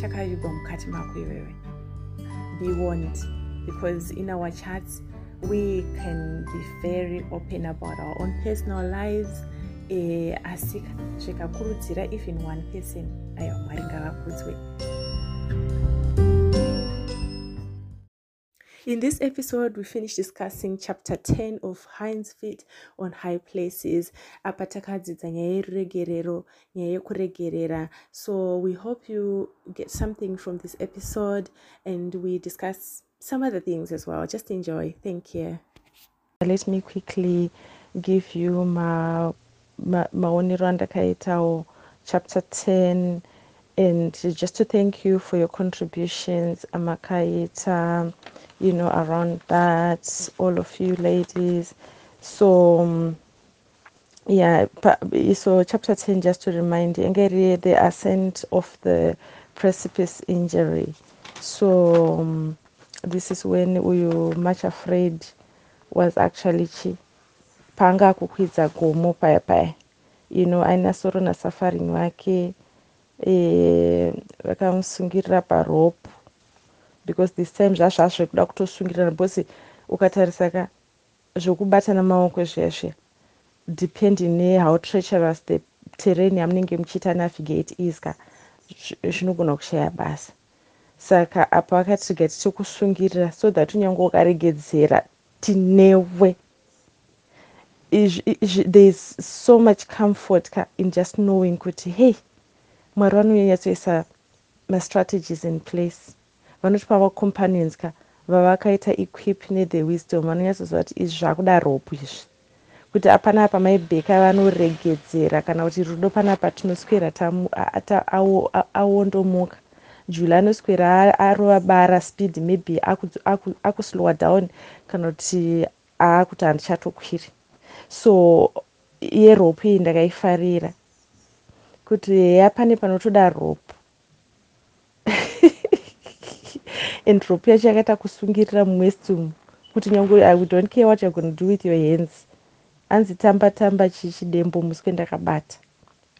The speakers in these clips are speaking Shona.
chakavigwa mukati mako iwewe. Be warned because in our chats we can be very open about our own personal lives. Eh, asi zvikakurudzira even one person aiwa mwari ngavakudzwe In this episode, we finish discussing chapter 10 of Hind's Feet on High Places. So we hope you get something from this episode and we discuss some other things as well. Just enjoy. Thank you. Let me quickly give you ma maonero chapter 10 and just to thank you for your contributions amakaita you know around that all of you ladies. So um, yeah so chapter 10 just to remind you ngeri the ascent of the precipice injury. So um, this is when uyu much afraid was actually chi paanga kukwidza gomo paya paya. You know aina soro nasafarini wake e, vakamusungirira parope because this time zvazva zvekuda kutosungirira because ukatarisa ka zvokubatana maoko zviya zviya depending nehow treacherous the terrain yamunenge muchiita navigate is ka zvinogona kushaya basa. Saka apa vakati riga tichikusungirira so that unyange ukaregedzera tinewe. Thereis so much comfort ka in just knowing kuti hey mwari vanonyanyatsoisa mastrategies in place vanotipa vacompanions ka vavakaita equip nethe wisdom vanonyatsoziva kuti izvi zvakudaropo izvi. Kuti apanapa maibheka vanoregedzera kana kuti rudo panapa tinoswera awondomuka juli anoswera arova bara speed maybe akuslowa down kana kuti aakuti handichatokwiri. So yeropo iyi ndakaifarira. Kuti heya pane panotoda ropo and ropo yacho yakaita kusungirira muwest umu kuti nyange i don't care what youare gona do with your hands. Hanzi tamba tamba chichidembo musi kwendakabata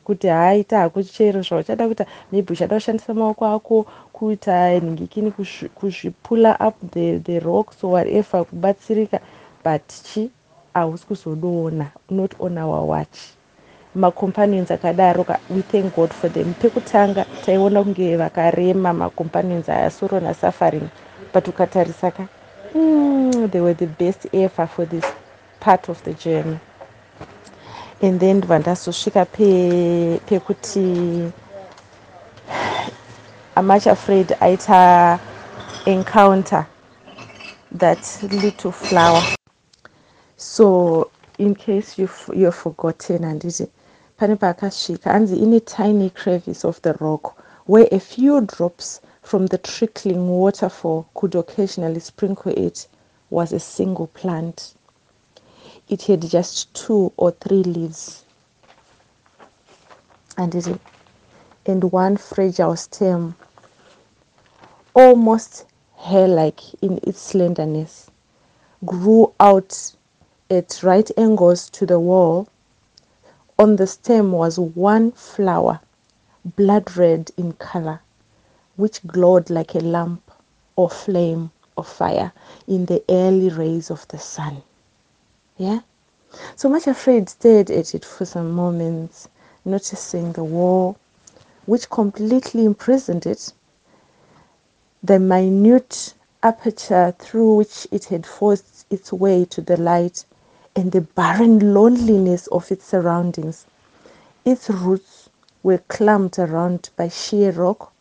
kuti haaita hako chero zvauchada kuita maybe uchada kushandisa maoko ako kuita nhingikini kuzvipula up the, the rocks or whatever kubatsirika. But chi hausi kuzodoona not on our watch macompanions akadaro ka we thank god for them. Pekutanga taiona kunge vakarema macompanions aya soro nasuffering but ukatarisa ka mm, they were the best ever for this part of the journey. And then ndibva ndazosvika pekuti amuch afraid aita encounter that little flower. So in case you've forgotten handiti pane paakasvika hanzi ine tiny crevice of the rock where a few drops from the trickling waterfall could occasionally sprinkle it was a single plant. It had just two or three leaves and it and one fragile stem almost hair like in its slenderness grew out at right angles to the wall on the stem was one flower, blood red in color, which glowed like a lamp or flame of fire in the early rays of the sun. Yeah? So much afraid stared at it for some moments, noticing the wall, which completely imprisoned it, the minute aperture through which it had forced its way to the light and the barren loneliness of its surroundings. Its roots were clamped around by sheer rock,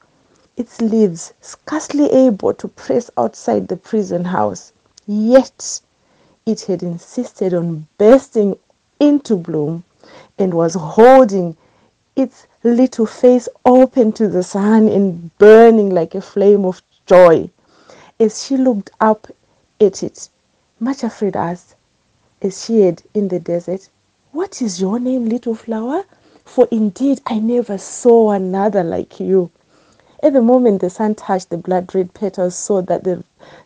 its leaves scarcely able to press outside the prison house. Yet it had insisted on bursting into bloom and was holding its little face open to the sun and burning like a flame of joy as she looked up at it. Much afraid asked, as she in the desert, What is your name, little flower? For indeed I never saw another like you. At the moment the sun touched the blood red petals so that they,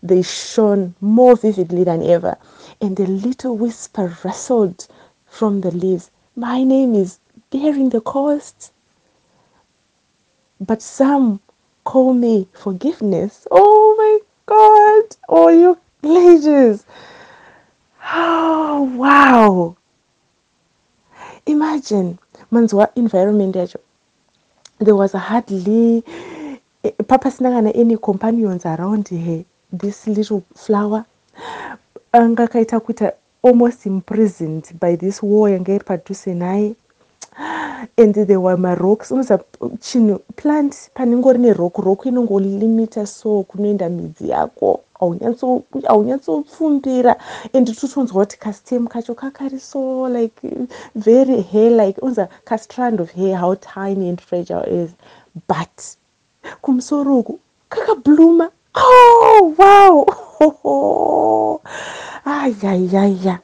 they shone more vividly than ever, and a little whisper rustled from the leaves. My name is bearing the cost. But some call me forgiveness. Oh my God. Oh, you ladies. Oh, wow. Imagine, manzwa environment yacho. There was hardly papasina kana any companions around her this little flower anga kaita kuita almost imprisoned by this war yanga iri padhuze naye and there were marocks unoziva chinhu plant panengori nerock rock inongolimita so kunoenda midzi yako. Haunyatsobfumbira and totonzwa kuti kastem kacho kakari so like very hair like unza kastrand of hair how tiny and fragile is. But kumusoro uku kakabluma. Oh wow! Ayayaya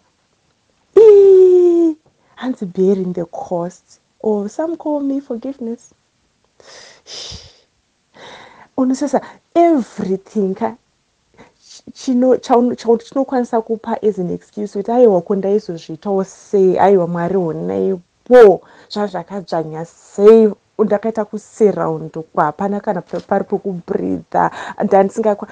hanzi bearing the cost. Or some call me forgiveness. Unosesa everything ka chinokwanisa kupa as an excuse kuti aiwa kundaizozviitawo sei aiwa mwari honaipo zvazvakadzvanya sei ndakaita kusurroundwa hapana kana pari pekubreatha ndandisingakwa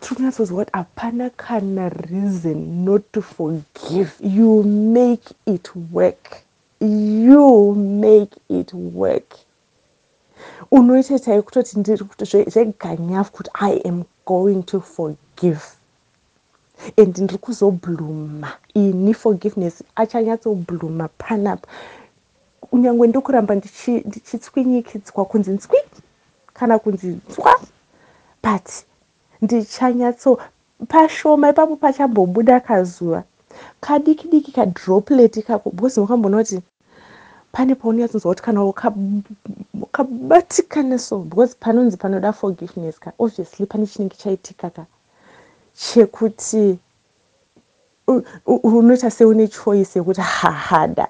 tiri kunyatsozwa kuti hapana kana reason not to forgive. You make it work. You make it work. Unoita chai kutoti ndiri zveganyafu kuti i am going to forgive. And ndiri kuzobluma. Ini forgiveness achanyatsobluma panapa kunyange ndokuramba ndichitswinyikidzwa kunzi ntswi kana kunzi tswa but ndichanyatso pashoma ipapo pachambobuda kazuva. Kadiki diki kadroplet kako because makambona kuti pane paunyatsonzwa kuti kana ukabatikana so because panonzi panoda forgiveness ka obviously pane chinenge chaitika ka chekuti unoita seune choice yekuti hahada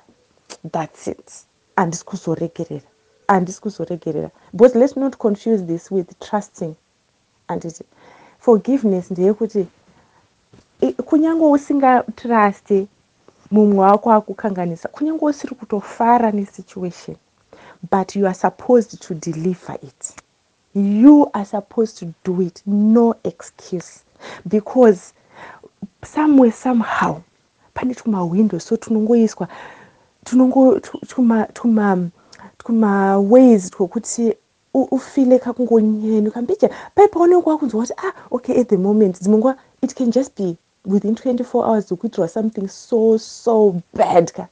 thats it handisi kuzoregerera handisi kuzoregerera. But let's not confuse this with trusting. Anditi forgiveness ndeyekuti kunyange usingatruste mumwe wako akukanganisa kunyange usiri kutofara nesituation but you are supposed to deliver it. You are supposed to do it. No excuse. Because somewhere somehow pane tumahwindo so tunongoiswa tunongo tumaways twokuti ufile kakungonyeni ukambija pai paunenge wakunzwa kuti ah okay at the moment. Dzimwe nguva it can just be within 24 hours dzekuitirwa something so so bad ka.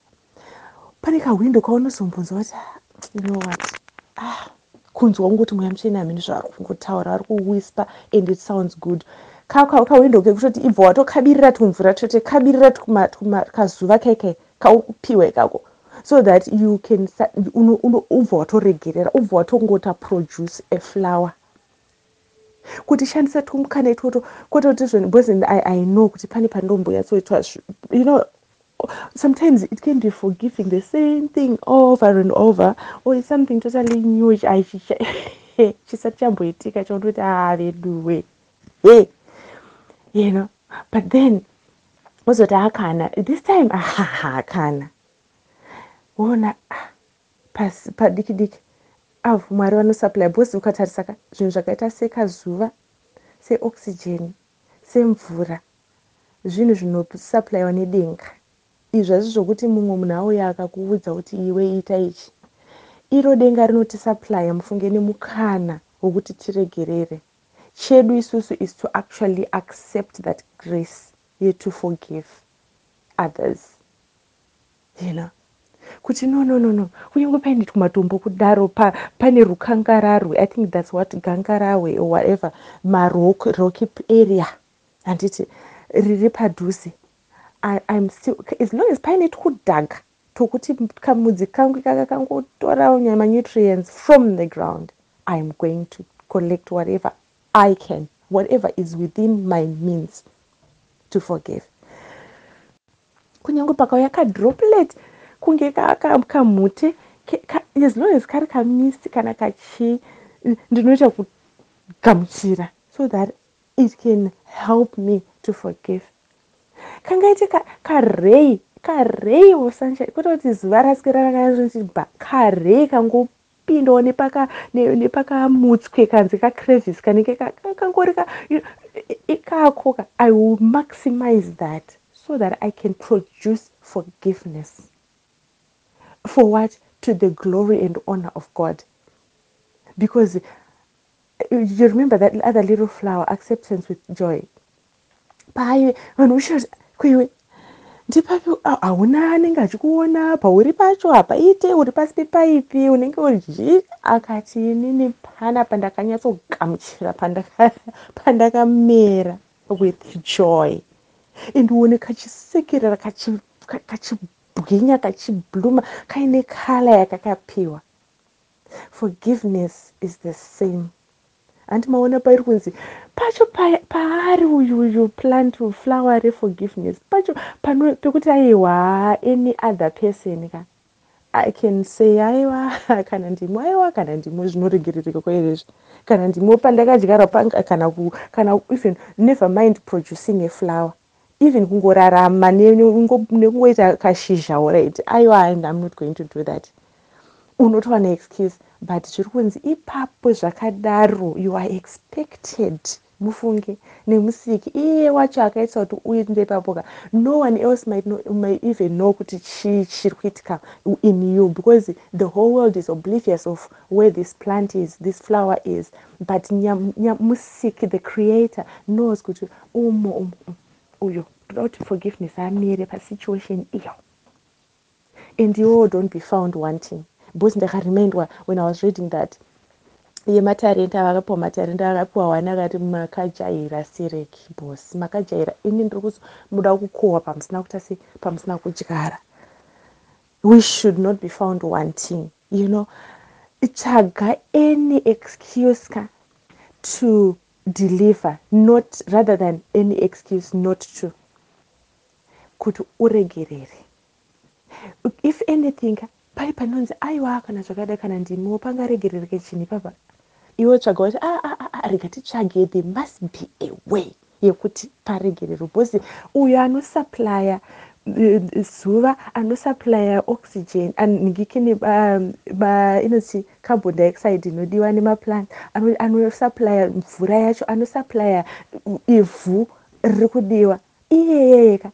Pane kahwindo kaunozombonzwa kuti ah, you know what? Ah kunzwa kungoti mweya muchena hamini zvaari kungotaura ari kuwhisper and it sounds good. Kahwindo kekutoti ibva watokabirira tumvura tote kabirira kazuva kaikai kaupiwa ikako so that you can ubva watoregerera ubva watongota produce a flower. Kuti shandisa tumukana itwoto kwete kuti zvoni because I, know kuti pane pandomboyatsoitwa you know sometimes it can be forgiving the same thing over and over or it's something totally new chisati chamboitika chaunoti aveduwe e you know. But then wozoti akana this time ahaha kana ona pasi padiki diki avo mwari vanosupply bhozi ukatarisaka zvinhu zvakaita sekazuva seoxygen semvura zvinhu zvinosupplywa nedenga izvi hazvi zvokuti mumwe munhu auya akakuudza kuti iwe ita ichi. Iro denga rinotisaplya mufunge nemukana wokuti tiregerere. Chedu isusu is to actually accept that grace yeto forgive others. You know kuti no no no no. Kunyange paine tumatombo kudaro pane rukangararwe i think thats what gangarahwe or whatever marocky area. Handiti riri padhuze. Im still as long as paine tukudhaga tokuti kamudzi kangu kaka kangotora nyama nutrients from the ground iam going to collect whatever i can whatever is within my means to forgive. Kunyange pakauya kadroplet kunge kamute as long as kari kamist kana kachii ndinoita kugamuchira so that it can help me to forgive. Kangaite karei karei osunshine kwete kuti zuva raswera rakaaiba karei kangopindawo nepakamutswe kanzi kacrevis kanenge kangori ikako i will maximize that so that i can produce forgiveness. For what? To the glory and honor of god. Because you remember that other little flower acceptance with joy. Pai vanhu ushiiwe ndipapi hauna anenge achikuona pauri pacho hapaite uri pasi pepaipi unenge uri akati inini pana pandakanyatsogamuchira pandakamera with joy. And uone kachisekerera kachibwinya kachibluma kaine kala yakakapiwa. Forgiveness is the same handi maona pairi kunzi pacho paari uyu uyu plant flower reforgiveness. Pacho pekuti aiwa any other person ka? I can say aiwa kana ndimo aiwa kana ndimo zvinoregerereka kwairezvi kana ndimo pandakadyara kana kana even never mind producing a flower. Even kungorarama nekungoita kashizha right aiwa i'm not going to do that. Unotowana excuse but zviri kunzi ipapo zvakadaro you are expected mufunge nemusiki. Iye wacho akaita kuti uinde ipapoka no one else might, know, might even know kuti chii chiri kuitika in you because the whole world is oblivious of where this plant is this flower is. But musiki the creator knows kuti umo umo uyo toda kuti forgiveness amire pasituation iyo. And you don't be found wanting because ndakaremindwa when i was reading that. Yematarenda vakapiwa matarenda akapiwa wani akati makajaira sireki bos makajaira ini ndiri kuzi muda kukohwa pamusina kuita sei pamusina kudyara. We should not be found wanting you know. Tsvaga any excuse ka to deliver not rather than any excuse not to. Kuti uregerere. If anything pai panonzi aiwa kana zvakada kana ndimiwo pangaregerereke chini papa. Iwe tsvaga kuti ah, ah, ah, rega titsvage there must be a way yekuti paregerero because uyo anosuplya zuva anosuplya oxygen ngikini inoti carbon dioxide inodiwa nemaplant anosuplya mvura yacho anosuplya ivhu riri kudiwa. Iyeyeyeka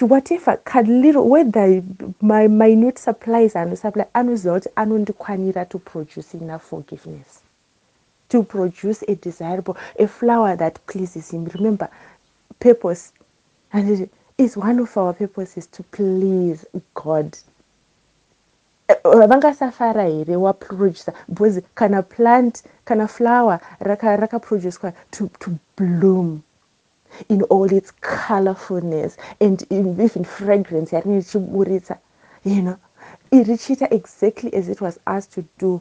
whatever kalittle whether my minute supplies anosupply anoziva kuti anondikwanira to produce enough forgiveness. To produce a desirable a flower that pleases him. Remember purpose and is one of our purposes to please god. Vangasafara here waproducer because kana plant kana flower rakaproducwa raka to, to bloom in all its colorfulness and even fragrance yaringe richiburitsa you know. Richiita exactly as it was asked to do.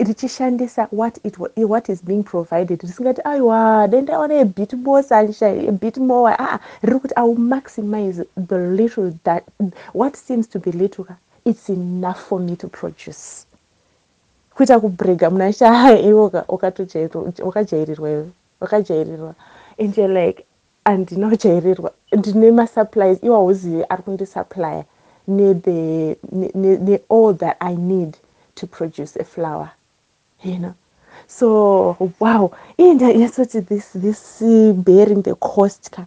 Richishandisa what, it, what is being provided. Risingati aiwa dai ndaona abit more sunshine abit more. Aa riri kuti iwill maximize the little that what seems to be little it's enough for me to produce. Kuita kubrega muna sha iwe wakajairirwa iwe wakajairirwa and you're like handinojairirwa ndine masupplies iwa hauzivi ari kundisuplya neall that i need to produce a flower you know. So wow indayesoti this, this uh, bearing the cost ka.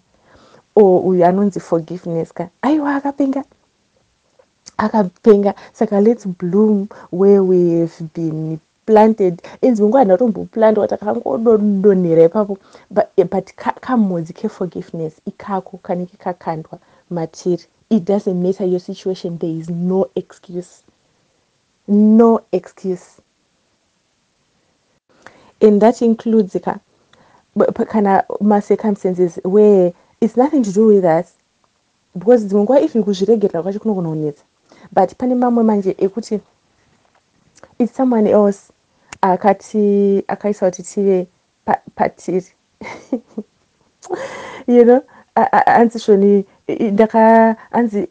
Or uyu anonzi forgiveness ka. Aiwa akapenga akapenga. Saka let's bloom where we have been planted. Inzi munguva ndatomboplandwa takangodonhera ipapo. But kamhodzi keforgiveness ikako kanenge kakandwa matiri it doesn't matter your situation there is no excuse. No excuse. And that includes ka kana macircumstances where it's nothing to do with us. Because dzimwe nguva even kuzviregerera kwacho kunogona kunetsa but pane mamwe manje ekuti it's someone else akati akaisa kuti tive patiri. You know hanzi shoni ndaka hanzi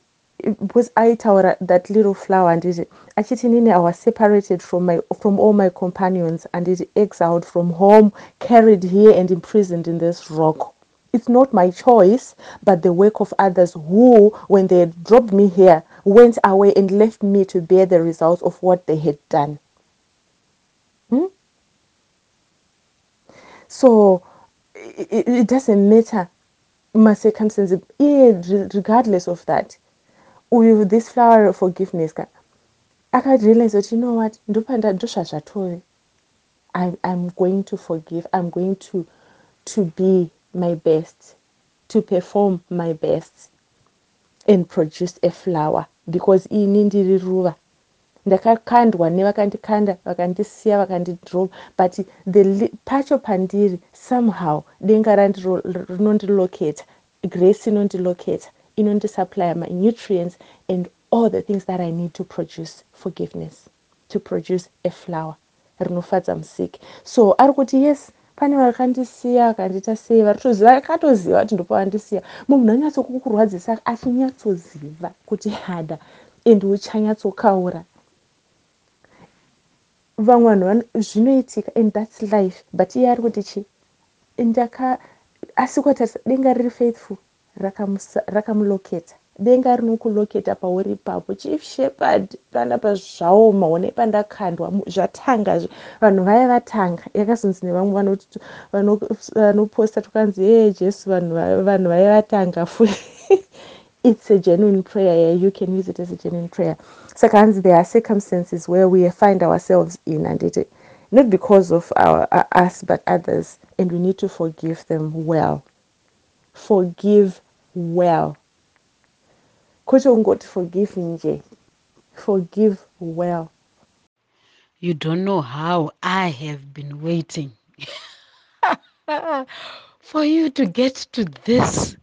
because aitaura that little flower handiti achiti nini i was separated from, my, from all my companions handiti exiled from home carried here and imprisoned in this rock. It's not my choice but the work of others who when they dropped me here went away and left me to bear the results of what they had done hmm? so it, it doesn't matter my circumstances regardless of that with this flower of forgiveness ka akarealize kuti you know what ndopanda ndosvazvatove i'm going to forgive i'm going to to be my best to perform my best and produce a flower because ini ndiri ruva ndakakandwa nevakandikanda vakandisiya vakandidrova but the pacho pandiri somehow denga rinondilocata grace inondilocata inondisupply my nutrients and all the things that i need to produce forgiveness to produce a flower rinofadza musiki. So ari kuti yes pane vakandisiya vakandita sei varitoziva akatoziva kuti ndopavandisiya munhu anyatsokukurwadzisa achinyatsoziva kuti hada and uchanyatsokaura vamwe vanhu zvinoitika and thats life but iye ari kuti chi ndaka asi kwatarisa denga riri faithful rakamuloketa denga rinokuloketa pauri ipapo. Chief shepherd panapa zvaoma honai pandakandwa zvatanga vanhu vaya vatanga. Yakazonzi nevamwe vanoposta tukanzi ee jesu vanhu vaya vatanga full it's a genuine prayer you can use it as a genuine prayer. Hanzi there are circumstances where we find ourselves in and it not because of our, uh, us but others and we need to forgive them well. Forgive well. Kwete ungoti forgive nje? Forgive well. You don't know how i have been waiting for you to get to this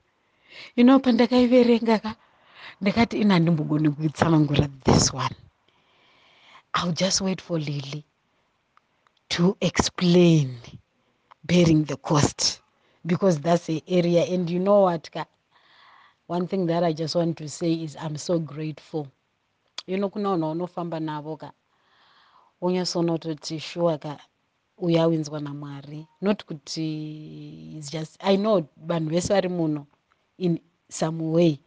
know pandakaiverenga ka ndakati ina handimbogoni kuitsanangura this one. Ill just wait for lily to explain bearing the cost because that's the area. And you know what ka one thing that i just want to say is i'm so grateful. You know kuna vanhu vaunofamba navo ka unyatsonototi shuwa ka uyo awinzwa namwari not kuti is just i know vanhu vese vari muno in some way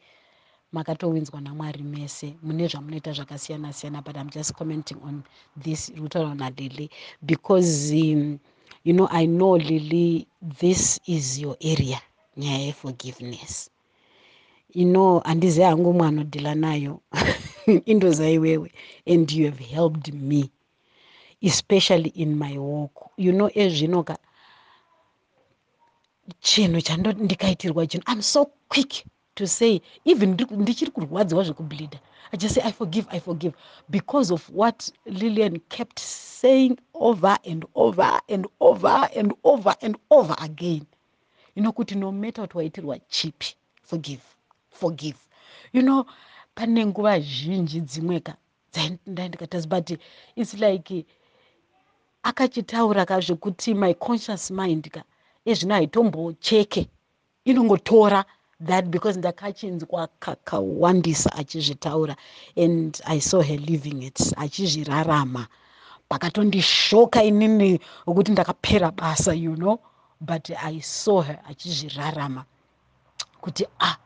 makatowinzwa namwari mese. Mune zvamunoita zvakasiyana siyana but im just commenting on this iri kutaura nalili because um, you know i know lili this is your area. Nyaya yeforgiveness you know handizi hangu umwe anodhila nayo indozaiwewe and you have helped me especially in my walk you know ezvinoka chinhu chandondikaitirwa chinhu. Im so quick to say even ndichiri kurwadziwa zvekubleeda i just say i forgive i forgive. Because of what lilian kept saying over and over and over and over and over again. You know kuti no matter kuti waitirwa chipi forgive forgive. You know pane nguva zhinji dzimweka dzaindandikatasi but its like akachitaura ka zvekuti my conscious mind ka ezvino haitombocheke inongotora that because ndakachinzwa kakawandisa achizvitaura and i saw her living it achizvirarama. Pakatondishoka inini wekuti ndakapera basa you know but i saw her achizvirarama. Kuti ah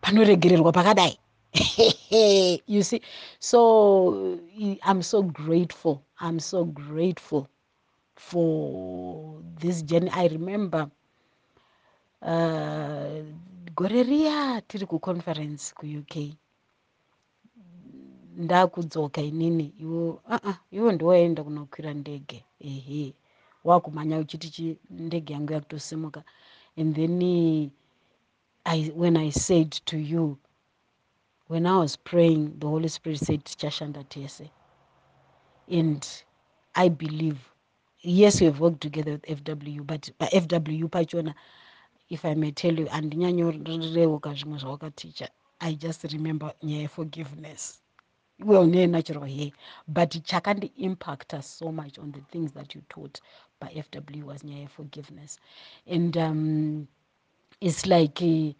panoregererwa pakadai. You see so i'm so grateful i'm so grateful for this journey. I remember uh, gore riya tiri kuconference kuuk ndakudzoka inini iwo aa iwo ndiwaenda kunokwira ndege. Ehe wakumhanya uchiti chi ndege yangu yakutosimuka and then I, when i said to you when i was praying the holy spirit said tichashanda tese and i believe yes we have worked together with fw but pafw pachona if i may tell you handinyanyoreuka zvimwe zvawakaticha. I just remember nyaya yeforgiveness. Well ne-natural hair but chakandi-impacta so much on the things that you taught by-fw was nyaya ye-forgiveness. And um, it's like uh,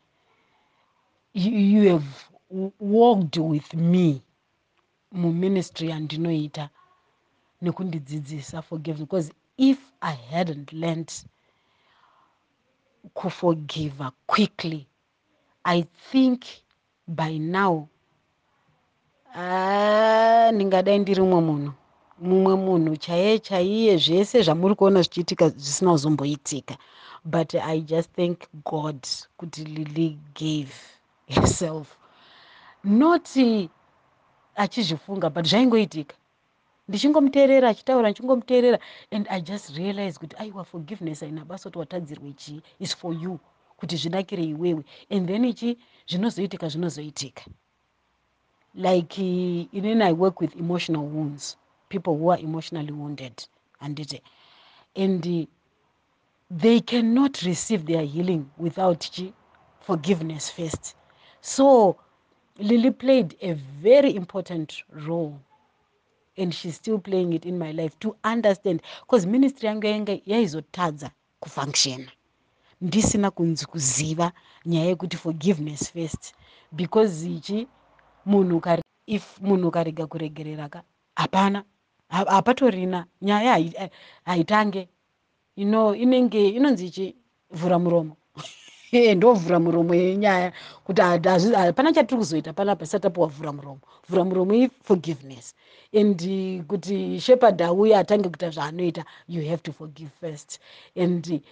you, have walked with me muministry yandinoita nekundidzidzisa forgiveness because if i hadn't learned kuforgiva quickly i think by now Ah, ndingadai ndiri mumwe munhu. Mumwe munhu chaiye chaiye zvese zvamuri kuona zvichiitika zvisina kuzomboitika. But i just thank god kuti lily gave herself. Noti achizvifunga but zvaingoitika ndichingomuteerera achitaura ndichingomutaurira and i just realize kuti aiwa forgiveness haina basa kuti watadzirwe chii? Is for you kuti zvinakire iwewe. And then ichi zvinozoitika zvinozoitika. Like inini i work with emotional wounds people who are emotionally wounded handiti and uh, they cannot receive their healing without chi? Forgiveness first. So lily played a very important role and she's still playing it in my life to understand because ministry yangu yainge yaizotadza kufunctiona ndisina kunzi kuziva nyaya yekuti forgiveness first because ichi munhu if munhu ukarega kuregerera ka hapana hapatorina nyaya haitange. You know inenge inonzi ichi vhura muromo ndovhura muromo yenyaya kuti hapana chatiri kuzoita panapa isati tapiwa vhura muromo. Vhura muromo iforgiveness and kuti shepard auye atange kuita zvaanoita you have to forgive first. And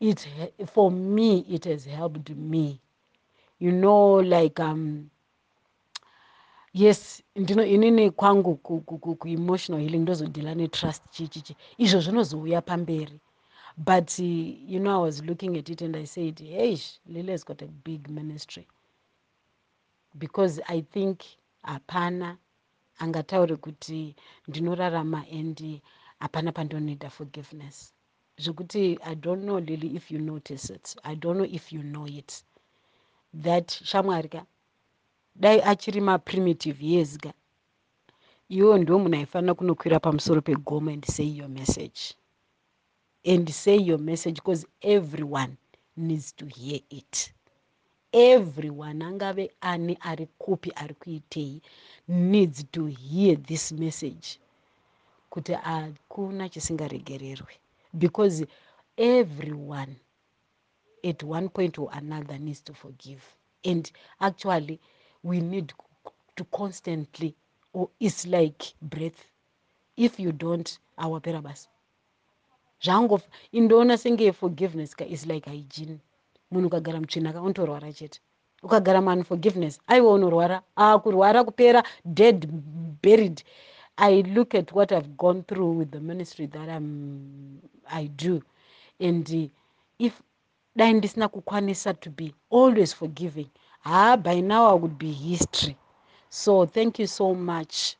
it for me it has helped me. You know like um, yes ndino inini kwangu kuemotional healing ndozodhila netrust chichichi izvo zvinozouya pamberi but you know i was looking at it and i said hey lily has got a big ministry. Because i think hapana angataure kuti ndinorarama and hapana pandonoita forgiveness. Zvekuti i don't know lily if you notice it. I don't know if you know it. That shamwari ka dai achiri maprimitive years ga iwo ndo munhu aifanira kunokwira pamusoro pegoma and say your message and say your message because everyone needs to hear it. Everyone angave ani ari kupi ari kuitei needs to hear this message. Kuti hakuna chisingaregererwe. Because everyone at one point or another needs to forgive. And actually we need to constantly or it's like breath. If you don't awapera basi zvango indoona senge forgiveness ka is like hygiene. Munhu ukagara mutsvina ka unotorwara chete. Ukagara manforgiveness aiwa unorwara akurwara kupera dead buried. I look at what i've gone through with the ministry that I'm, i do. And uh, if dai ndisina kukwanisa to be always forgiving ah by now i would be history. So thank you so much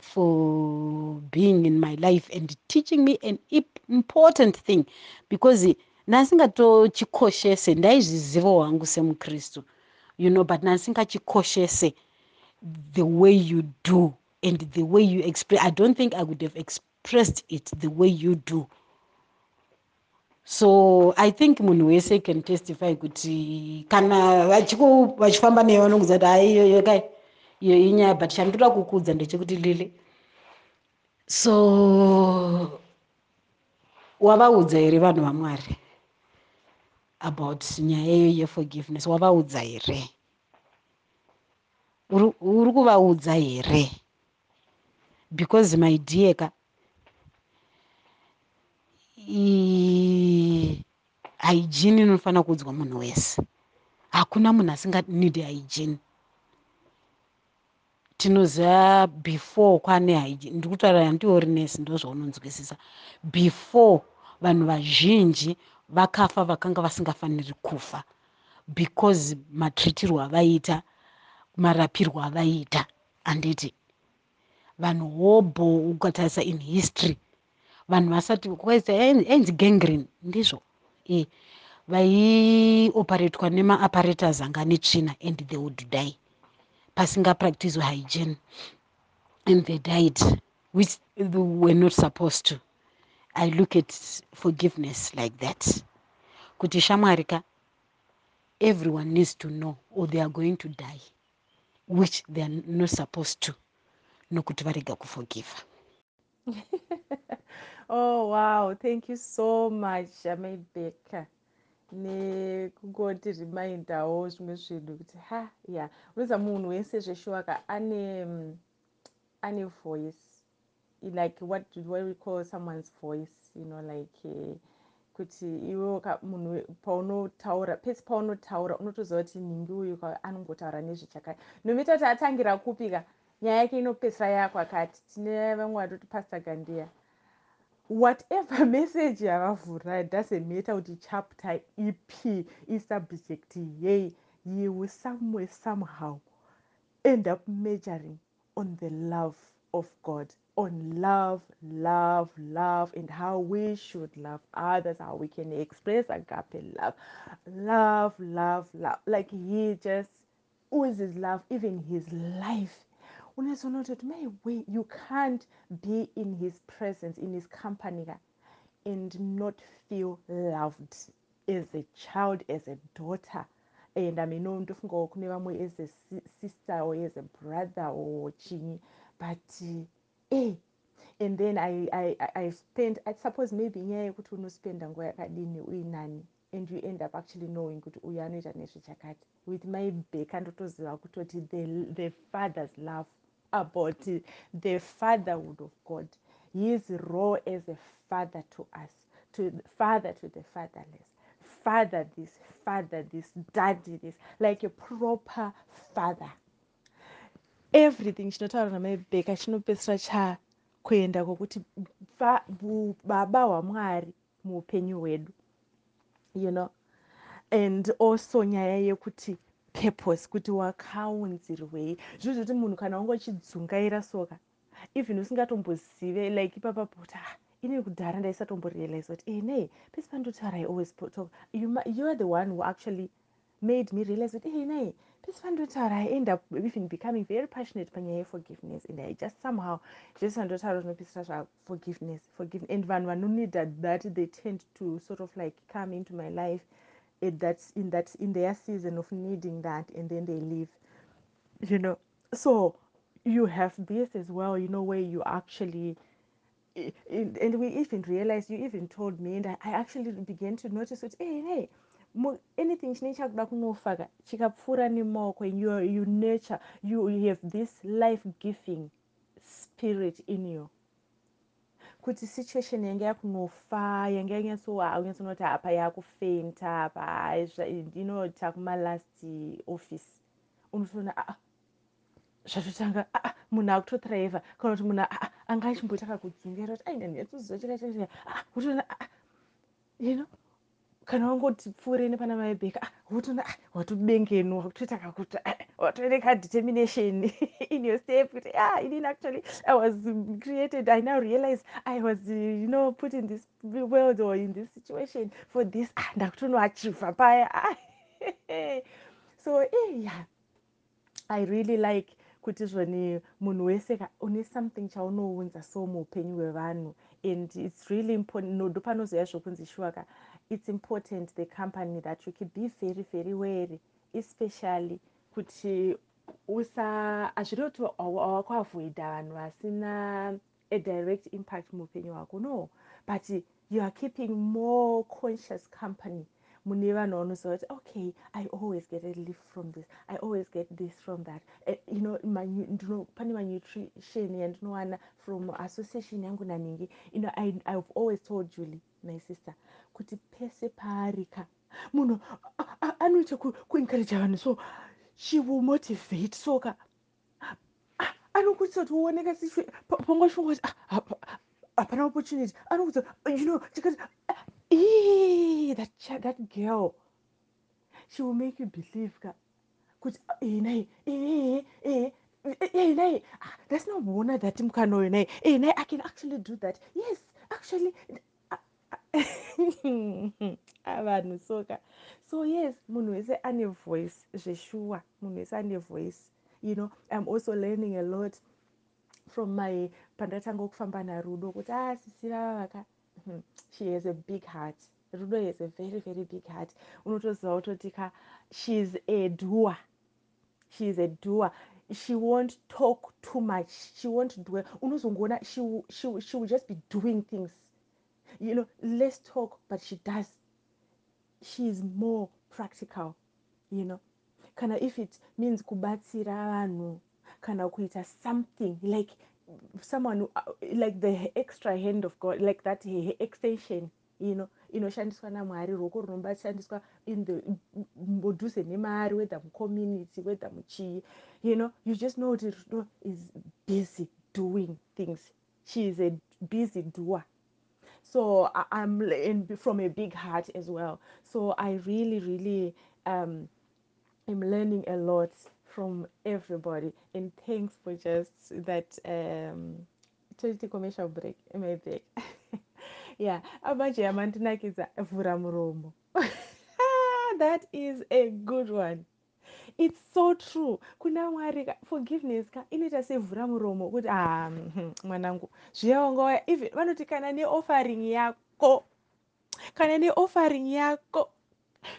for being in my life and teaching me an important thing. Because ndasingatochikoshese ndaizviziva hwangu semukristu you know but ndasingachikoshese the way you do and the way you express i don't think i would have expressed it the way you do. So i think munhu wese can testify kuti kana vachifamba neyo vanongoza kuti haiyoyo kai iyo inyaya but chandoda kukudza ndechekuti lili. So wavaudza here vanhu vamwari about nyaya iyo yeforgiveness wavaudza here? Uri kuvaudza here? Because my dear ka hygiene inofanira kuudzwa munhu wese. Hakuna munhu asinganidi hygiene tinoziva before kwane hygiene ndiri kutaura handiori nesi ndo zvaunonzwisisa before vanhu vazhinji vakafa vakanga vasingafaniri kufa because matreatirwo avaiita marapirwo avaiita handiti. Vanhu hobho ukatarisa in history vanhu vasati ainzi gangrene ndizvo. E vaioperatwa nemaapparatus anga ane tsvina and they would die pasingapractice hygiene and they died which they were not supposed to. I look at forgiveness like that. Kuti shamwari ka everyone needs to know or they are going to die which they are not supposed to nokuti varega kuforgiva oh wow. Thank you so much amaibeka nekungoti rimindawo zvimwe zvinhu kuti ha ya unoziva munhu wese zveshuwaka ane ane voice like what, what we call someone's voice you know like uh, kuti iwewo munhu paunotaura pese paunotaura unotoziva kuti ningi uyu anongotaura nezvechakati nomita kuti atangira kupika nyaya yake inopedzisira yakwakati tine vamwe vatoti pastor gandia whatever message yavavhura doesn't matter kuti chapter ipi isubject yei you will somewhere somehow end up measuring on the love of god on love love love and how we should love others how we can express agape love love love love. Like he just oozes love even his life unozoona kuti my way you can't be in his presence in his company and not feel loved as a child as a daughter. And amino ndofungawo kune vamwe as a sister or as a brother or chinyi but e and then i, I, I spend i suppose maybe nyaya yekuti unospenda nguva yakadini uinani and you end up actually knowing kuti uyu anoita nezvechakati with my back andotoziva kutoti the, the father's love about the fatherhood of God, his role as a father to us, to father to the fatherless, father this, father this, daddy this, like a proper father. Everything chinotaura namabheka chinopedzisira chakuenda kwokuti baba hwamwari muupenyu hwedu you know and also nyaya yekuti purpose kuti wakaunzirwei. Zvino zvoti munhu kana wanga uchidzungaira soka even usingatombozive like ipapa kuti ah ini kudhara ndaisatomborealize kuti e nei pese pandotaura i always talk you, you are the one who actually made me realize kuti e nei pese pandotaura i end up even becoming very passionate panyaya yeforgiveness and i just somehow zvese pandotaura zvinopisira zvaforgiveness forgiveness and vanhu vanonida that they tend to sort of like come into my life that's in that in their season of needing that and then they leave you know. So you have this as well you know where you actually and we even realized you even told me and i, actually began to notice it hey hey anything chinenge chakuda kunofaka and you, you nurture you, you have this life giving spirit in you kuti situation yange yakunofa yange yanyatsonoti apa yakufenta apa ino takumalast office. Unotoona aa zvatotanga aa munhu akutothriva kana kuti munhu anga achimbotaka kudzungaira kuti aina ndiyatoziva chakachaa utoona you know kana wangoti pfuure nepana maibheka wotoona ah, watobengenwa kutoita kakuti ah, watoene kadetermination in your step kuti ah, inini actually i was created i now realize i was you know put in this world or in this situation for this ah, ndakutonoachivha paya so eh, yeah. I really like kuti zvoni munhu wese une something chaunounza so muupenyu hwevanhu. And its really nodo panozoya zvokunzi shuaka it's important the company that you could be very very wary especially kuti usa hazviri kuti wakuavoida vanhu vasina a direct impact muupenyu hwako no. But you are keeping more conscious company mune vanhu vanoziva kuti okay i always get a lift from this i always get this from that. Uh, you know ndino pane manutrition yandinowana from association yangu naningi. You know I, i've always told julie my sister kuti pese paarika munhu anoita kuencouraja vanhu. So she will motivate soka. Anokutisa kuti uoneka panga shonga kuti hapana opportunity. Anokutisa you know chikati that, girl she will make you believe ka kuti enai enai ndasinoona that mukana uyu nai enai i can actually do that. Yes actually avanhu soka so yes munhu wese ane voice zveshuwa munhu wese ane voice. You know i'm also learning a lot from my pandatanga kufamba narudo kuti ah sisi vavaka hmm, she has a big heart. Rudo has a very very big heart. Unotoziva kutoti ka sheis a doer. She is a doer. She won't talk too much. She won't do unozongoona she, she, she will just be doing things. You know less talk but she does she is more practical you know. Kana if it means kubatsira vanhu kana kuita something like someone uh, like the extra hand of god like that extension you know inoshandiswa namwari ruoko runombashandiswa in the mudhuze nemaari whether mucommunity whether muchii you know. You just know kuti rudo is busy doing things. She is a busy doer so i'm in, from a big heart as well. So i really really um am learning a lot from everybody. And thanks for just that um toiti commercial break am i back yeah. That is a good one it's so true. Kuna mwari ka forgiveness ka inoita sevhura muromo kuti ah hmm, mwanangu zviya wanga even vanoti kana neoffering yako kana neoffering yako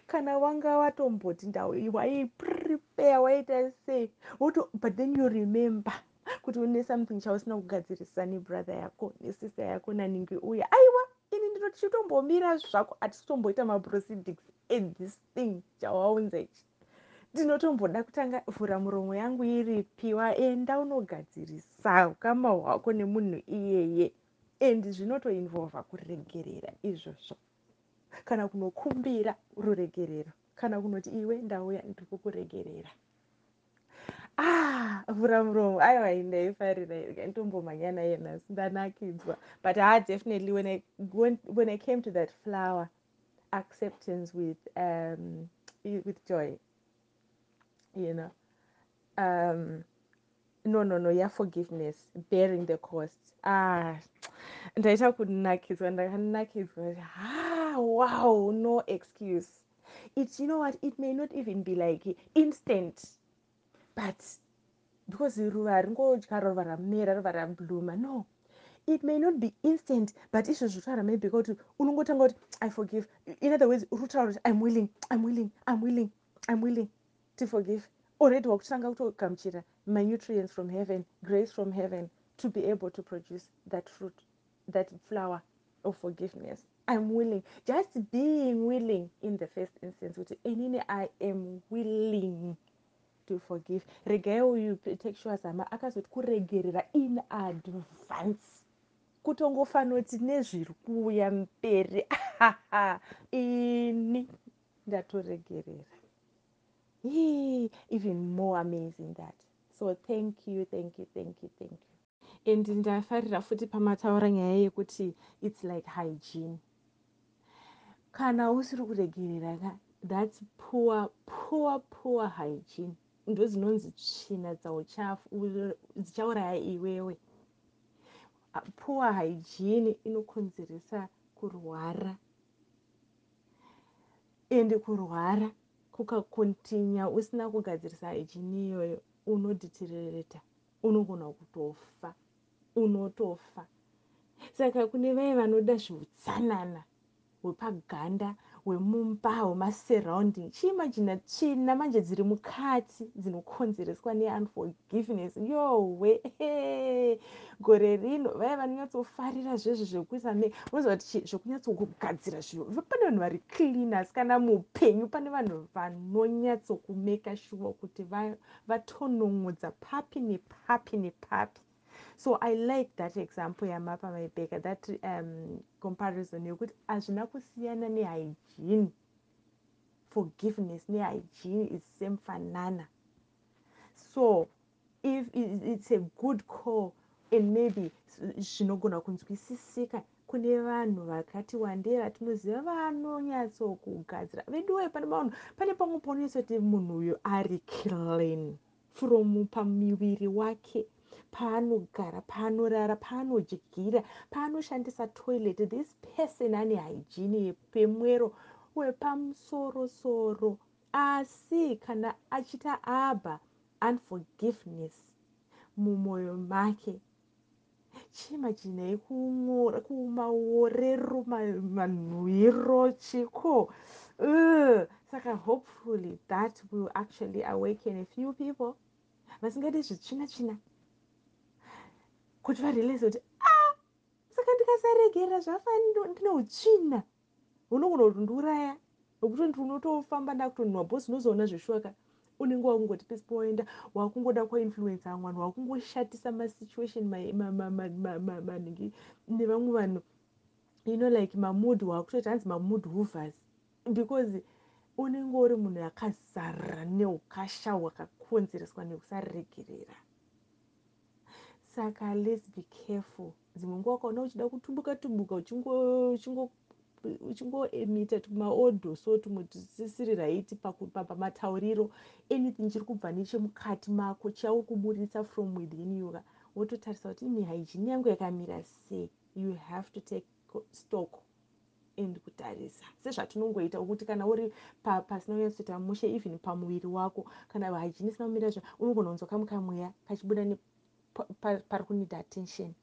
kana wanga watomboti waiprepare waita sei woto but then you remember kuti une something chausina kugadzirisa nebrother yako nesister yako naningi uya. Aiwa ini ndinoti chitombomira zvako hatisitomboita maproceedings athis thing chawaunza ichi ndinotomboda kutanga vhura muromo yangu iripiwa enda unogadzirisa ukama hwako nemunhu iyeye. And zvinotoinvolva kuregerera izvozvo. Kana kunokumbira ruregerero kana kunoti iwe ndauya ndiri kukuregerera ah vhura muromo. Aiwa indaifarira nditombomhanya naye nhasi ndanakidzwa. But ha definitely when I, when, when i came to that flower acceptance with um, with joy you know. Um, no no no yaforgiveness bearing the cost. Ah ndaita kunakidzwa ndakanakidzwa ha wow no excuse. It you know what? It may not even be like instant but because ruva haringodyara ruva ramera ruva rabluma no. It may not be instant but izvozvo taura maybe kuti unongotanga kuti i forgive. In other words urutaura kuti im willing im willing im willing im willing to forgive already wakutanga kutogamuchira manutrients from heaven grace from heaven to be able to produce that fruit that flower of forgiveness. I'm willing just being willing in the first instance kuti inini i am willing to forgive. Regai uyu texua zama akazoti kuregerera in advance. Kutongofanira kuti nezviri kuuya mberi ini ndatoregerera even more amazing that. So thank you thank you thank you thank you. And ndafarira futi pamataura nyaya yekuti its like hygiene. Kana usiri kuregerera ka thats poor poor poor hygiene. Ndo dzinonzi tsvina dzauchafu dzichauraya iwewe. Poor hygiene inokonzeresa kurwara. Ende kurwara kukakontinya usina kugadzirisa hygiene iyoyo unodhitirereta unogona kutofa unotofa. Saka kune vai vanoda zveutsanana hwepaganda hwemumba hwemasurrounding chiimagina tsvina manje dziri mukati dzinokonzereswa neunforgiveness. Yohwe gore rino vai vanonyatsofarira zvezvo zvekuisa me unoziva kuti zvokunyatsokugadzira zviro pane vanhu vari cleaners kana mupenyu pane vanhu vanonyatsokumeka shuwa kuti vatonongodza papi nepapi nepapi so i like that example yamapa maibeka that um, comparison yekuti hazvina kusiyana nehygiene. Forgiveness nehygiene is same fanana so if it's a good call and maybe zvinogona kunzwisisika kune vanhu vakati wandei vatinoziva vanonyatsokugadzira veduwe pane vanhu pane pamwe paunoisoti munhu uyu ari clean from pamuviri wake paanogara paanorara paanodyira paanoshandisa toilet. This person ane hygiene yepemwero wepamusorosoro asi kana achita abha unforgiveness mumwoyo make. Chiimajinai kumaorero manhwiro chiko? Saka hopefully that will actually awaken a few people. Vasingadi zvitsvina tsvina kuti varealize kuti ah saka ndikasaregerera zvafanira ndine utsvina hunogona kutondiuraya nokuti unotofamba ndakutonhwa bhosi unozoona zveshuwaka unenge wakungoti pesi pawaenda wakungoda kwainfluensa amwe vanhu wakungoshatisa masituation manhingi nevamwe vanhu you like mamood wakutoti hanzi mamood hovers because unenge uri munhu akazara neukasha hwakakonzereswa nekusaregerera saka lets be careful. Dzimwe nguva ukaona uchida kutumbuka tumbuka uchingoemita tumaodho so tumwe tusisiri raiti pamatauriro anything chiri kubva nechemukati mako chau kuburitsa from within you wototarisa kuti imi haijini yangu yakamira sei? You have to take stock and kutarisa. Sezvatinongoita ukuthi kana uri pasina kunyatsoita mushe even pamuviri wako kana haijini isina kumira zva unogona kunzokamuka mweya pachibuda pari kunida attention.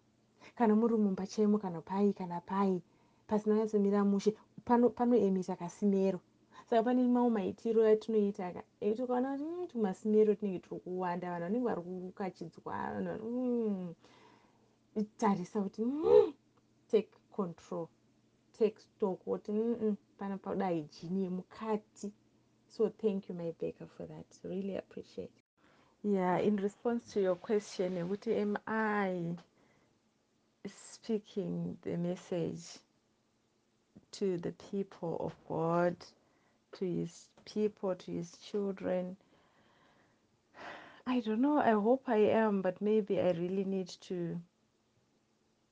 Kana muri mumba chaimo kana pai kana pai pasina kunyatsomira mushe panoemita kasimero. Saka pane mamwe maitiro atinoita ka ekuti ukaona kuti mm, tumasimero tinenge tiri kuwanda vanhu vanenge vari kukachidzwa vanhu vari tarisa kuti mm, take control take stock kuti pana pauda hygiene yemukati. So thank you my baker for that. Really appreciate yeah in response to your question yekuti am i speaking the message to the people of God, to his people, to his children. I don't know. I hope I am, but maybe I really need to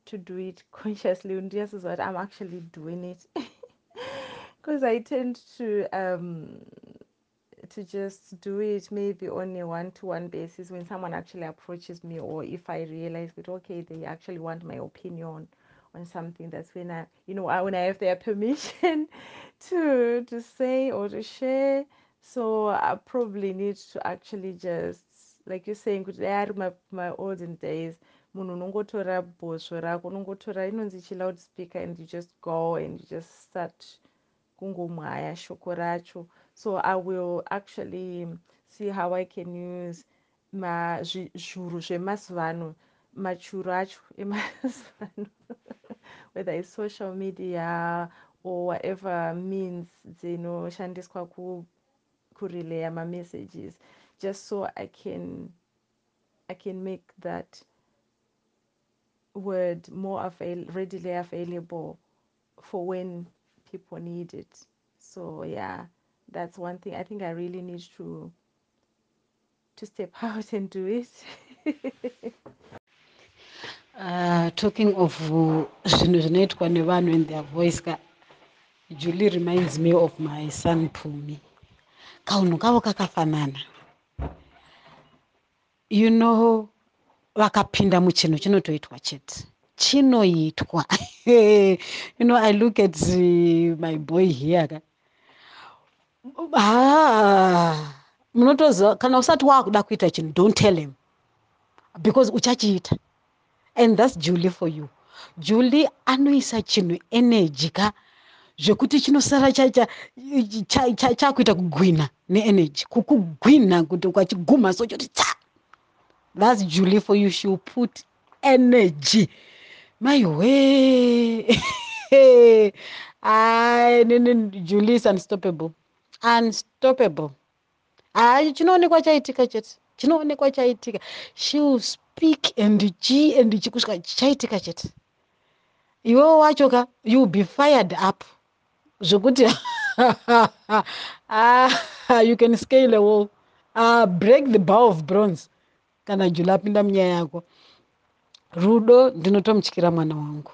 to do it consciously. And this is what I'm actually doing it because I tend to um to just do it maybe on a one-to-one basis when someone actually approaches me or if I realize that okay they actually want my opinion on something that's when I, you know, I when I have their permission to to say or to share. So I probably need to actually just, like you're saying, kuti dai ari my olden days munhu unongotora bhosvo rako unongotora inonzi chiloud speaker and you just go and you just start kungomhaya shoko racho so i will actually see how i can use zviuru zvemazuva ano machuru whether it's social media or whatever means you know shandis dzinoshandiswa kureleya mamessages just so i can i can make that word more avail readily available for when people need it. So yeah that's one thing i think i really need to to step out and do it. Uh, talking of zvinhu zvinoitwa nevanhu in their voice ka julie reminds me of my son pumi kaunhu kavo kakafanana. You know vakapinda muchinhu chinotoitwa chete. Chinoitwa. You know i look at uh, my boy here ka ah, munotoziva kana usati waakuda kuita chinhu don't tell him. Because uchachiita. And thats julie for you. Julie anoisa chinhu energy ka zvekuti chinosara chakuita kugwina neenergy. Kukugwina kuti ukachiguma so choti tsa. Thats julie for you. She will put energy. My way. Ai julie is unstoppable unstoppable. Hai chinoonekwa chaitika chete? Chinoonekwa chaitika. She will speak and chi and chi kusvika chichaitika chete. Iwewo wacho ka you will be fired up. Zvokuti you can scale a wall. Uh, break the bow of bronze. Kana jula apinda munyaya yako. Rudo ndinotomutyira mwana wangu.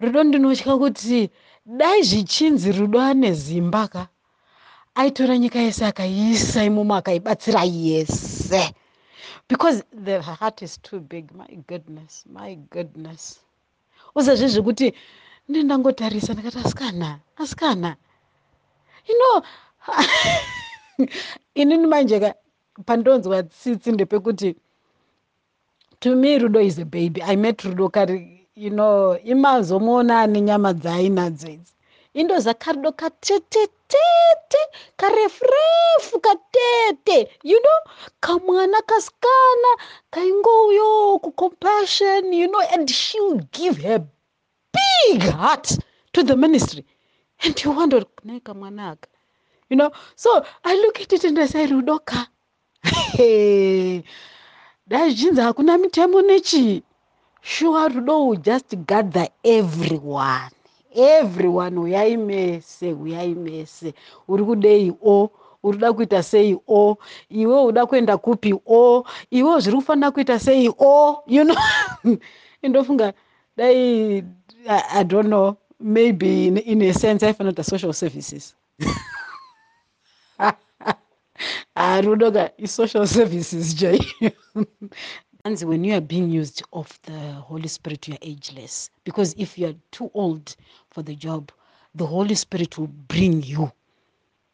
Rudo ndinotya kuti dai zvichinzi rudo ane zimba ka? Aitora nyika yese akaiisa imomo akaibatsira yese. Because the heart is too big my goodness my goodness. Uzazve zvekuti ndindangotarisa ndakati asikana asikana. You know inini manje ka pandonzwa tsitsi ndepekuti to me rudo is a baby. I met rudo kari you know imazomuona ane nyama dzaainadzo idzi indoza karudo katetetete karefurefu katete. You know kamwana kasikana kaingouyo kucompassion you know and she will give her big heart to the ministry. And you wonder nae kamwana aka? You know so i look at it and i say rudo ka dai zvinzi hakuna mitemo nechii sure rudo will just gather everyone? Everyone uyai mese uyai mese uri kudei o? Uri kuda kuita sei o? Iwe uda kuenda kupi o? Iwe zviri kufanira kuita sei o? You know indofunga dai I, i don't know maybe in, in a sense aifanira kuita social services. Harudoka i-social services jai anzi when you are being used of the holy spirit you are ageless. Because if you are too old for the job the holy spirit will bring you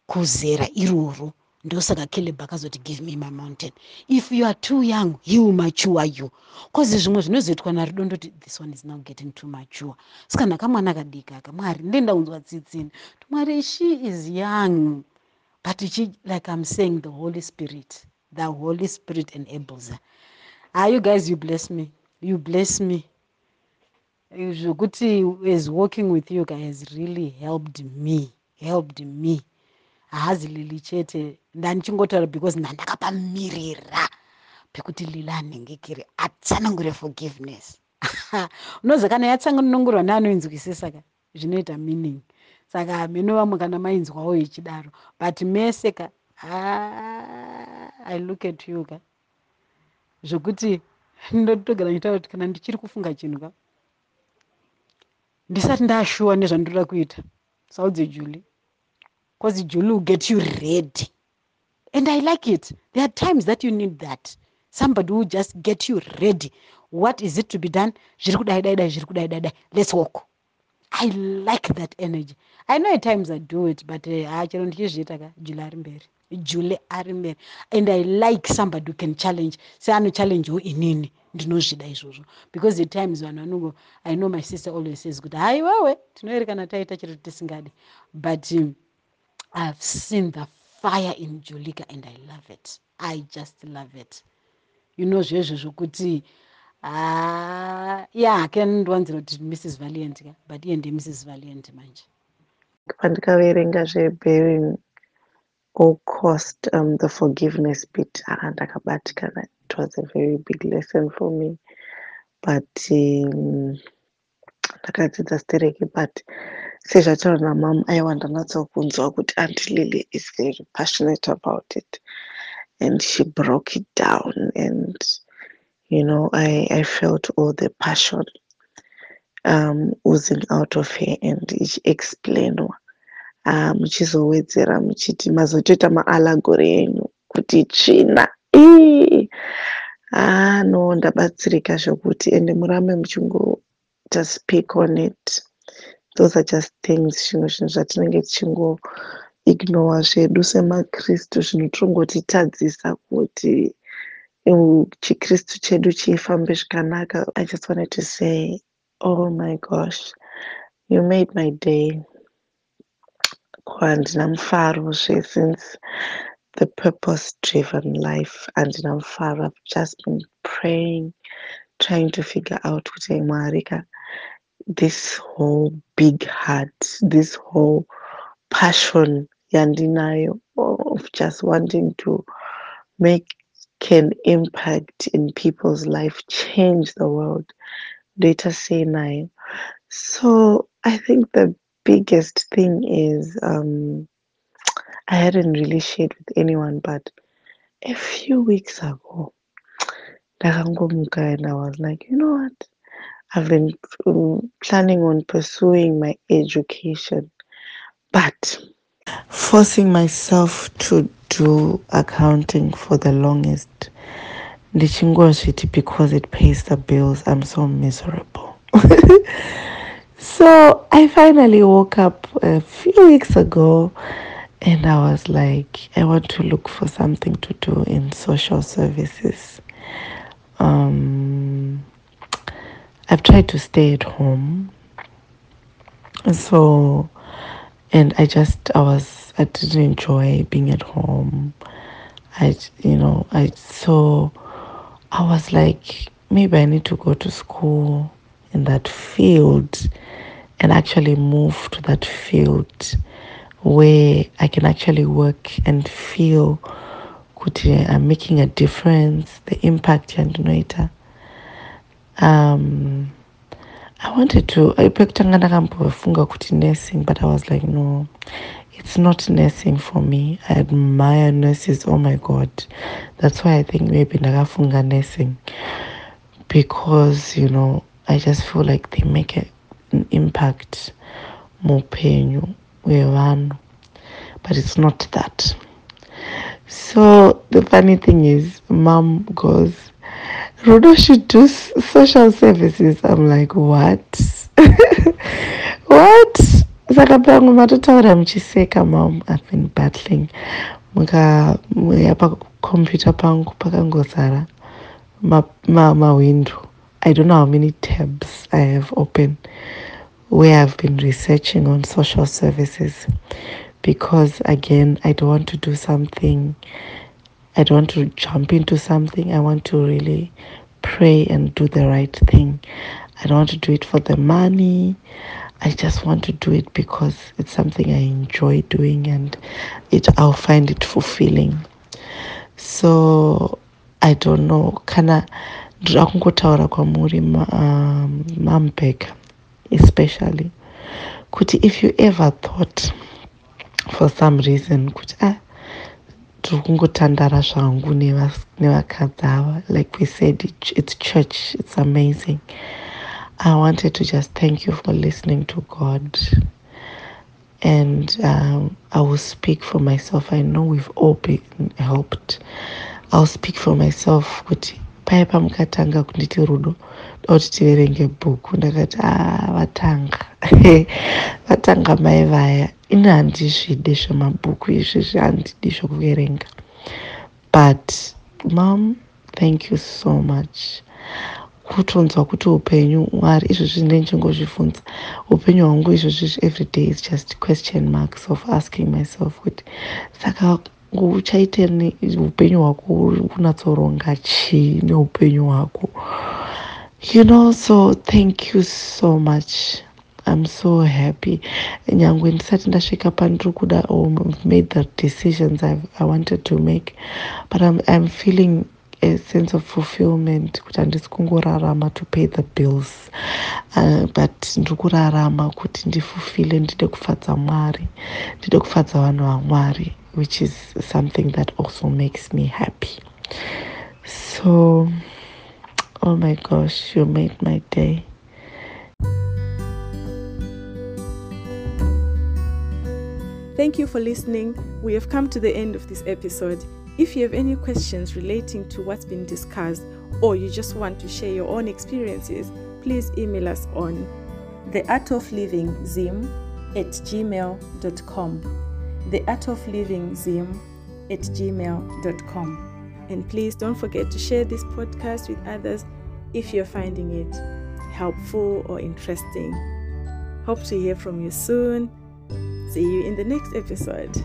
kuzera iroro ndosaka caleb akazoti give me my mountain. If you are too young he will mature you. Cause zvimwe zvinozoitwa narudo ndoti this one is now getting too mature. Saka ndakamwana kadiki aka mwari ndenda kunzwa tsitsini mwari she is young. But she, like i'm saying the holy spirit the holy spirit enables her ah you guys you bless me. You bless me. Zvokuti as working with you guy has really helped me helped me. Haazi lili chete. Ndanichingotaura because ndandakapamirira pekuti lili anhengekere atsanangure forgiveness. Unoziva kana yatsanganongurwa neanoinzwisisa ka zvinoita meaning. Saka mino vamwe kana mainzwawo ichidaro. But mese ka i look at you ka zvokuti ndotogara ndichitaura kuti kana ndichiri kufunga chinhu ka ndisati ndashuwa nezvandoda kuita saudze julie. Because julie will get you ready. And i like it. There are times that you need that. Somebody will just get you ready. What is it to be done? Zviri kudai dai dai zviri kudai dai dai let's walk i like that energy. I know at times i do it but eh, ha chero ndichizviita ka julie ari mberi. Julie ari mberi. And i like somebody who can challenge seanochallengewo inini ndinozvida izvozvo. Because at times vanhu vanongo i know my sister always says kuti hai wewe tinoerekana taita chiro tisingadi. But um, i've seen the fire in julika and i love it. I just love it. You know zvezvo zvokuti ya hake ndwanzira kuti mrs valiant ka but iye ndemrs valiant manje. Pandikaverenga zvebearing all cost um, the forgiveness bit. Aa ndakabatikana it was a very big lesson for me. But um, ndakadzidza um, stereki but sezvataura namam aiwa ndanatsokunzwa kuti anti lily is very passionate about it. And she broke it down and you know i, I felt all the passion um, oozing out of her and ichiexplainwa Ah, muchizowedzera muchiti mazotoita maalagori enyu kuti tsvina. Aa no ndabatsirika zvokuti ende murambe muchingoita speak on it. Those are just things zvimwe zvinhu zvatinenge tichingoignora zvedu semakristu zvinotongotitadzisa kuti chikristu chedu chifambe zvakanaka. I just wanted to say oh my gosh you made my day. Handina mufarozve since the purpose driven life handina mufaro. I've just been praying trying to figure out kuti mwari ka this whole big heart this whole passion yandinayo of just wanting to make an impact in people's life change the world ndoita say nine. so i think the biggest thing is um, I hadn't really shared with anyone, but a few weeks ago, and I was like, you know what? I've been um, planning on pursuing my education, but forcing myself to do accounting for the longest. Because it pays the bills, I'm so miserable. So I finally woke up a few weeks ago and I was like, I want to look for something to do in social services. Um, I've tried to stay at home, so and I just I was I didn't enjoy being at home. I you know I so I was like maybe I need to go to school in that field and actually move to that field where I can actually work and feel kuti I'm making a difference, the impact yandinoita. Um, I wanted to pekutanga ndakambofunga kuti nursing but I was like no it's not nursing for me. I admire nurses, oh my god. That's why I think maybe ndakafunga nursing because you know I just feel like they make a, an impact muupenyu hwevanhu but it's not that so the funny thing is mom goes rudo should do social services. I'm like what? What? Pangu matotaura muchiseka mom. I've been battling. Muka muya pakomputa pangu pakangozara mawindo ma, ma window. i don't know how many tabs i have open where i've been researching on social services. Because again i don't want to do something i don't want to jump into something. I want to really pray and do the right thing. I don't want to do it for the money. I just want to do it because it's something i enjoy doing and it i'll find it fulfilling. So i don't know. Kana ndira kungotaura kwamuri um, mampeka especially. Kuti if you ever thought for some reason kuti ah ndiri kungotandara zvangu nevakadzi ava. Like we said it- it's church. It's amazing. I wanted to just thank you for listening to god. And um, i will speak for myself. I know we've all been helped. I'll speak for myself. Kuti paya pamukatanga kunditi rudo kuti tiverenge bhuku ndakati a vatanga. Vatanga mai vaya ini handizvidi zvemabhuku izvizvi handidi zvokuverenga. But mam thank you so much. Kutonzwa kuti upenyu mwari izvozvi ndinechingozvibvunza upenyu hwangu izvozvizvi every day is just question marks of asking myself kuti saka uchaite upenyu hwako kunatsoronga chii neupenyu hwako you know so thank you so much. I'm so happy. Nyangwe ndisati ndasvika pandiri kuda or made the decisions I've, i wanted to make but I'm, i'm feeling a sense of fulfillment kuti handisi kungorarama to pay the bills. Uh, but ndiri kurarama kuti ndifufile ndide kufadza mwari ndide kufadza vanhu vamwari which is something that also makes me happy. So oh my gosh you made my day Thank you for listening. We have come to the end of this episode. If you have any questions relating to what's been discussed or you just want to share your own experiences, please email us on the art of living zim at gmail.com. The art of living zim at gmail.com. And please don't forget to share this podcast with others if you're finding it helpful or interesting. Hope to hear from you soon. See you in the next episode.